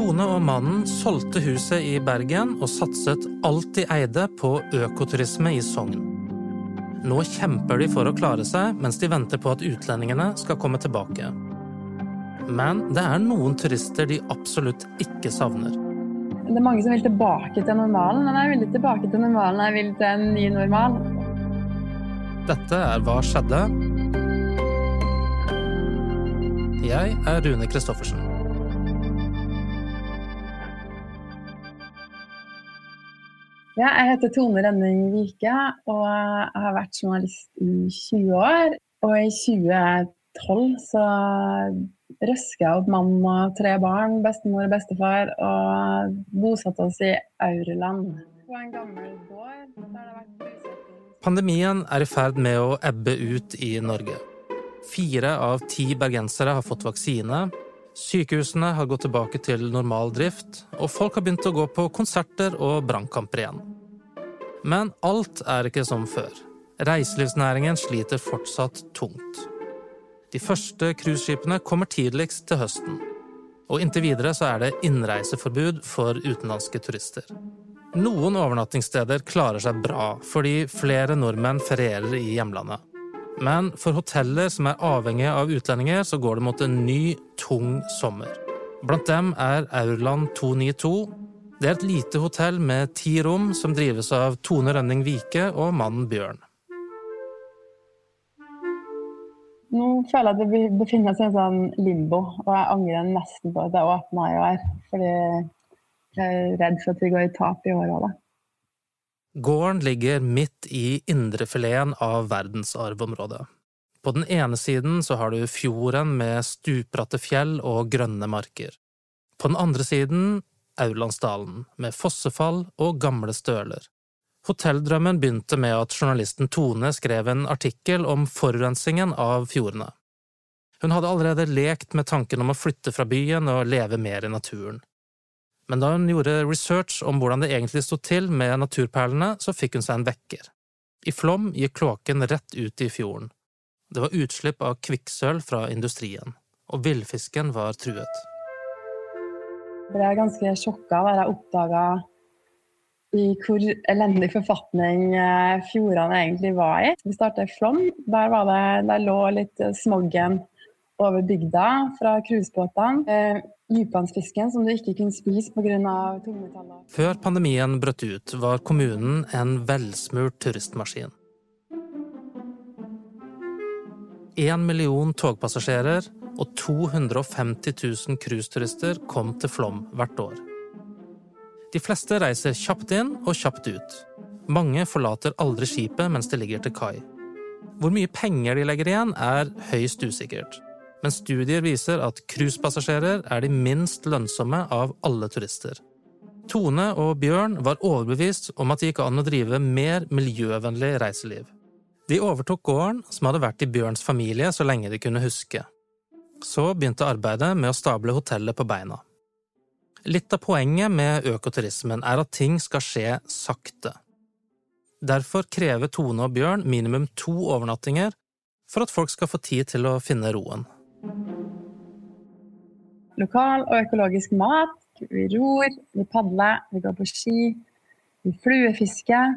Tone og mannen solgte huset i Bergen og satset alt de eide på økoturisme i Sogn. Nå kjemper de for å klare seg mens de venter på at utlendingene skal komme tilbake. Men det er noen turister de absolutt ikke savner. Det er mange som vil tilbake til normalen, men jeg vil ikke tilbake til normalen. Jeg vil til en ny normal. Dette er Hva skjedde? Jeg er Rune Christoffersen. Ja, jeg heter Tone Renning Vike, og jeg har vært journalist i 20 år. Og i 2012 så røska jeg opp mann og tre barn, bestemor og bestefar, og bosatte oss i Aureland. Pandemien er i ferd med å ebbe ut i Norge. Fire av ti bergensere har fått vaksine. Sykehusene har gått tilbake til normal drift, og folk har begynt å gå på konserter og brannkamper igjen. Men alt er ikke som før. Reiselivsnæringen sliter fortsatt tungt. De første cruiseskipene kommer tidligst til høsten. Og inntil videre så er det innreiseforbud for utenlandske turister. Noen overnattingssteder klarer seg bra, fordi flere nordmenn ferierer i hjemlandet. Men for hoteller som er avhengige av utlendinger, så går det mot en ny, tung sommer. Blant dem er Aurland 292. Det er et lite hotell med ti rom som drives av Tone Rønning Vike og mannen Bjørn. Nå føler jeg at det befinner seg i en sånn limbo, og jeg angrer nesten på at jeg åpna i år. Fordi jeg er redd for at vi går i tap i år òg, da. Gården ligger midt i indrefileten av verdensarvområdet. På den ene siden så har du fjorden med stupbratte fjell og grønne marker. På den andre siden Aurlandsdalen, med fossefall og gamle støler. Hotelldrømmen begynte med at journalisten Tone skrev en artikkel om forurensningen av fjordene. Hun hadde allerede lekt med tanken om å flytte fra byen og leve mer i naturen. Men da hun gjorde research om hvordan det egentlig sto til med naturperlene, så fikk hun seg en vekker. I Flom gikk kloakken rett ut i fjorden. Det var utslipp av kvikksølv fra industrien, og villfisken var truet. Jeg ble ganske sjokka da jeg oppdaga i hvor elendig forfatning eh, fjordene egentlig var i. Vi startet i Flåm. Der, det, der lå litt smoggen over bygda fra cruisebåtene. Eh, Dypvannsfisken som du ikke kunne spise pga. tungmetaller. Før pandemien brøt ut, var kommunen en velsmurt turistmaskin. Én million togpassasjerer og 250 000 cruiseturister kom til Flom hvert år. De fleste reiser kjapt inn og kjapt ut. Mange forlater aldri skipet mens det ligger til kai. Hvor mye penger de legger igjen, er høyst usikkert. Men studier viser at cruisepassasjerer er de minst lønnsomme av alle turister. Tone og Bjørn var overbevist om at det gikk an å drive mer miljøvennlig reiseliv. De overtok gården, som hadde vært i Bjørns familie så lenge de kunne huske. Så begynte arbeidet med å stable hotellet på beina. Litt av poenget med økoturismen er at ting skal skje sakte. Derfor krever Tone og Bjørn minimum to overnattinger for at folk skal få tid til å finne roen. Lokal og økologisk mat. Vi ror, vi padler, vi går på ski. Vi fluefisker,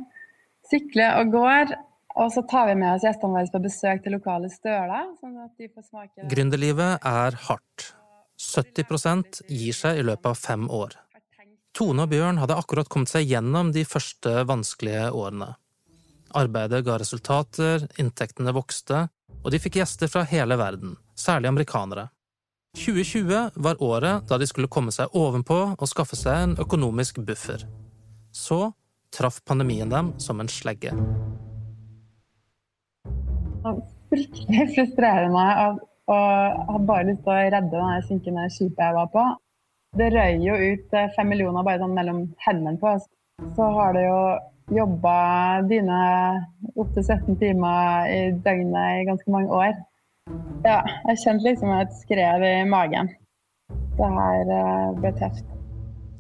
sykler og går. Og så tar vi med oss gjestene våre på besøk til lokale støler. sånn at de får smake Gründerlivet er hardt. 70% gir seg i løpet av fem år. Tone og Bjørn hadde akkurat kommet seg gjennom de første vanskelige årene. Arbeidet ga resultater, inntektene vokste, og de fikk gjester fra hele verden, særlig amerikanere. 2020 var året da de skulle komme seg ovenpå og skaffe seg en økonomisk buffer. Så traff pandemien dem som en slegge. Fryktelig frustrerende og, og hadde bare lyst til å redde det synkende skipet jeg var på. Det røy jo ut eh, fem millioner bare sånn mellom hendene på oss. Så har det jo jobba dine opptil 17 timer i døgnet i ganske mange år. Ja, jeg kjente liksom et skrev i magen. Det her eh, ble tøft.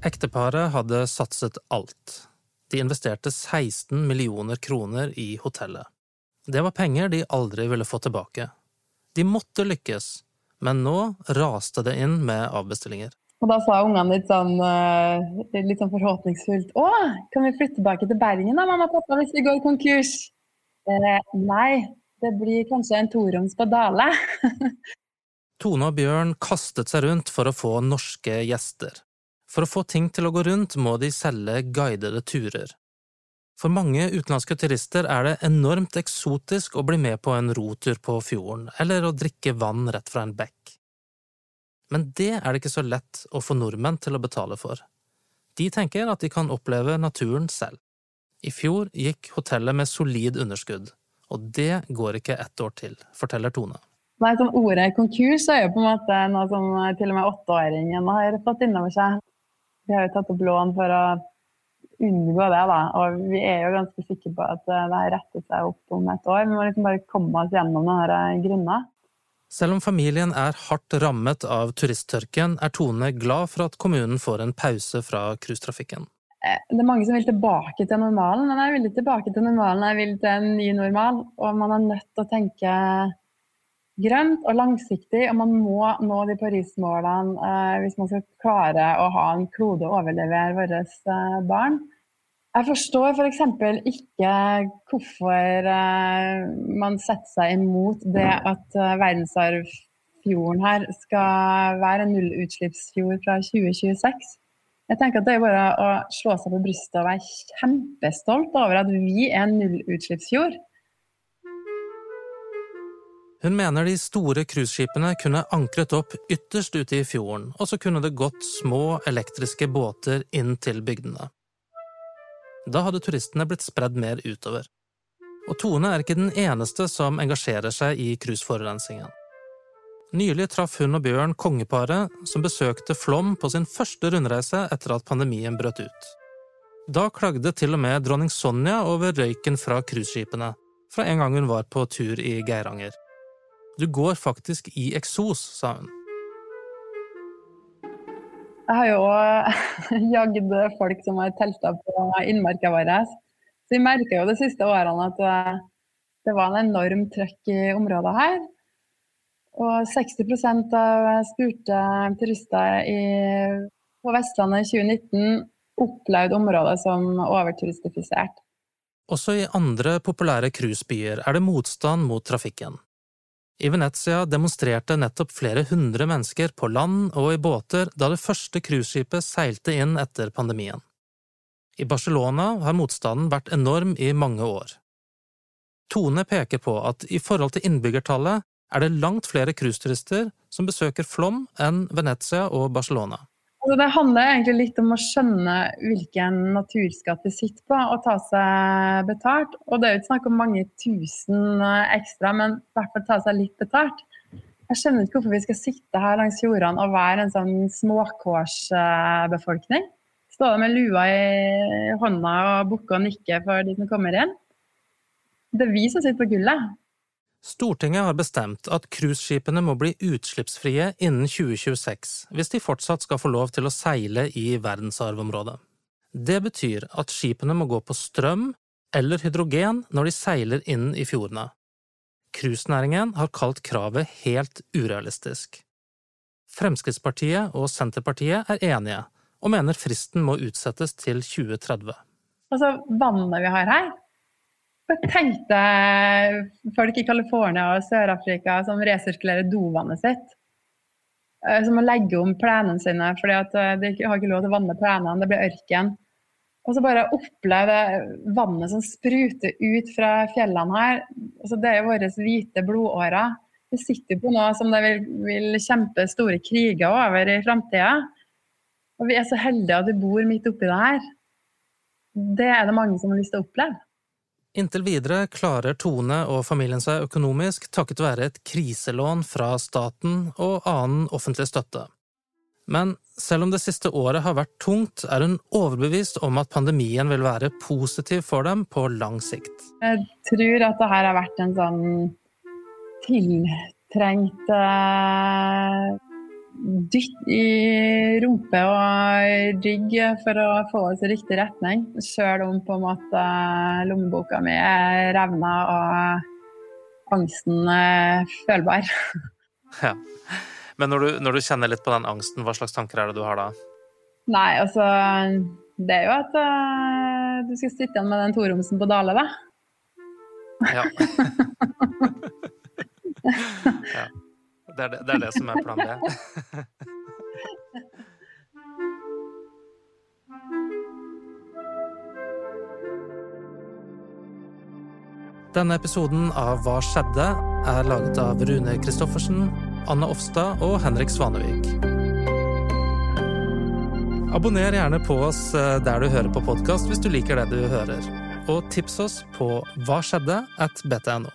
Ekteparet hadde satset alt. De investerte 16 millioner kroner i hotellet. Det var penger de aldri ville få tilbake. De måtte lykkes, men nå raste det inn med avbestillinger. Og da sa ungene litt sånn, eh, litt sånn forhåpningsfullt Å, kan vi flytte tilbake til Bergen da, mamma og pappa, hvis vi går konkurs? Eh, nei, det blir kanskje en toroms på Dale. Tone og Bjørn kastet seg rundt for å få norske gjester. For å få ting til å gå rundt må de selge guidede turer. For mange utenlandske turister er det enormt eksotisk å bli med på en rotur på fjorden, eller å drikke vann rett fra en bekk. Men det er det ikke så lett å få nordmenn til å betale for. De tenker at de kan oppleve naturen selv. I fjor gikk hotellet med solid underskudd, og det går ikke ett år til, forteller Tone. Nei, sånn Ordet konkurs er jo på en måte noe som til og med åtteåringen har fått innover seg. Vi har jo tatt opp lån for å unngå det, da. Og vi er jo ganske sikre på at det retter seg opp om et år. Vi må liksom bare komme oss gjennom denne grunna. Selv om familien er hardt rammet av turisttørken, er Tone glad for at kommunen får en pause fra cruisetrafikken. Eh, det er mange som vil tilbake til normalen, men jeg vil ikke tilbake til normalen. Jeg vil til en ny normal. Og man er nødt til å tenke grønt og langsiktig, og man må nå de Paris-målene eh, hvis man skal klare å ha en klode å overlevere våre eh, barn. Jeg forstår f.eks. For ikke hvorfor uh, man setter seg imot det at uh, verdensarvfjorden her skal være en nullutslippsfjord fra 2026. Jeg tenker at Det er bare å slå seg på brystet og være kjempestolt over at vi er en nullutslippsfjord. Hun mener de store cruiseskipene kunne ankret opp ytterst ute i fjorden, og så kunne det gått små elektriske båter inn til bygdene. Da hadde turistene blitt spredd mer utover. Og Tone er ikke den eneste som engasjerer seg i cruiseforurensningen. Nylig traff hun og Bjørn kongeparet som besøkte Flom på sin første rundreise etter at pandemien brøt ut. Da klagde til og med dronning Sonja over røyken fra cruiseskipene, fra en gang hun var på tur i Geiranger. Du går faktisk i eksos, sa hun. Jeg har jo jagd folk som har telta på innmarka vår. Så vi merker jo de siste årene at eh, det var en enorm trøkk i området her. Og 60% av spurte turister i, på Vestlandet i 2019 opplevde området som overturistifisert. Også i andre populære cruisebyer er det motstand mot trafikken. I Venezia demonstrerte nettopp flere hundre mennesker på land og i båter da det første cruiseskipet seilte inn etter pandemien. I Barcelona har motstanden vært enorm i mange år. Tone peker på at i forhold til innbyggertallet er det langt flere cruiseturister som besøker Flom enn Venezia og Barcelona. Altså, det handler egentlig litt om å skjønne hvilken naturskatt vi sitter på, og ta seg betalt. Og det er jo ikke snakk om mange tusen eh, ekstra, men i hvert fall ta seg litt betalt. Jeg skjønner ikke hvorfor vi skal sitte her langs jordene og være en sånn småkårsbefolkning. Stå der med lua i hånda og bukke og nikke for de som kommer inn. Det er vi som sitter på gullet. Stortinget har bestemt at cruiseskipene må bli utslippsfrie innen 2026 hvis de fortsatt skal få lov til å seile i verdensarvområdet. Det betyr at skipene må gå på strøm eller hydrogen når de seiler inn i fjordene. Cruisenæringen har kalt kravet helt urealistisk. Fremskrittspartiet og Senterpartiet er enige, og mener fristen må utsettes til 2030. Altså, vannet vi har her, Tenk deg folk i California og Sør-Afrika som resirkulerer dovannet sitt. Eh, som må legge om plenene sine fordi eh, de har ikke lov til å vanne plenene, det blir ørken. Og så bare oppleve vannet som spruter ut fra fjellene her. Altså, det er jo våre hvite blodårer. Vi sitter på noe som det vil, vil kjempe store kriger over i framtida. Og vi er så heldige at vi bor midt oppi det her. Det er det mange som har lyst til å oppleve. Inntil videre klarer Tone og familien seg økonomisk takket være et kriselån fra staten og annen offentlig støtte. Men selv om det siste året har vært tungt, er hun overbevist om at pandemien vil være positiv for dem på lang sikt. Jeg tror at det her har vært en sånn tiltrengt uh dytt i rumpe og rygg for å få oss i riktig retning. Sjøl om på en måte lommeboka mi er revna og angsten er følbar. Ja. Men når du, når du, kjenner litt på den angsten, hva slags tanker er det du har da? Nei, altså Det er jo at uh, du skal sitte igjen med den toromsen på Dale, da. Ja. ja. Det, er det, det er det som er plan B. Denne episoden av Hva skjedde? er laget av Rune Christoffersen, Anne Offstad og Henrik Svanevik. Abonner gjerne på oss eh, der du hører på podkast hvis du liker det du hører. Og tips oss på hva skjedde at btno.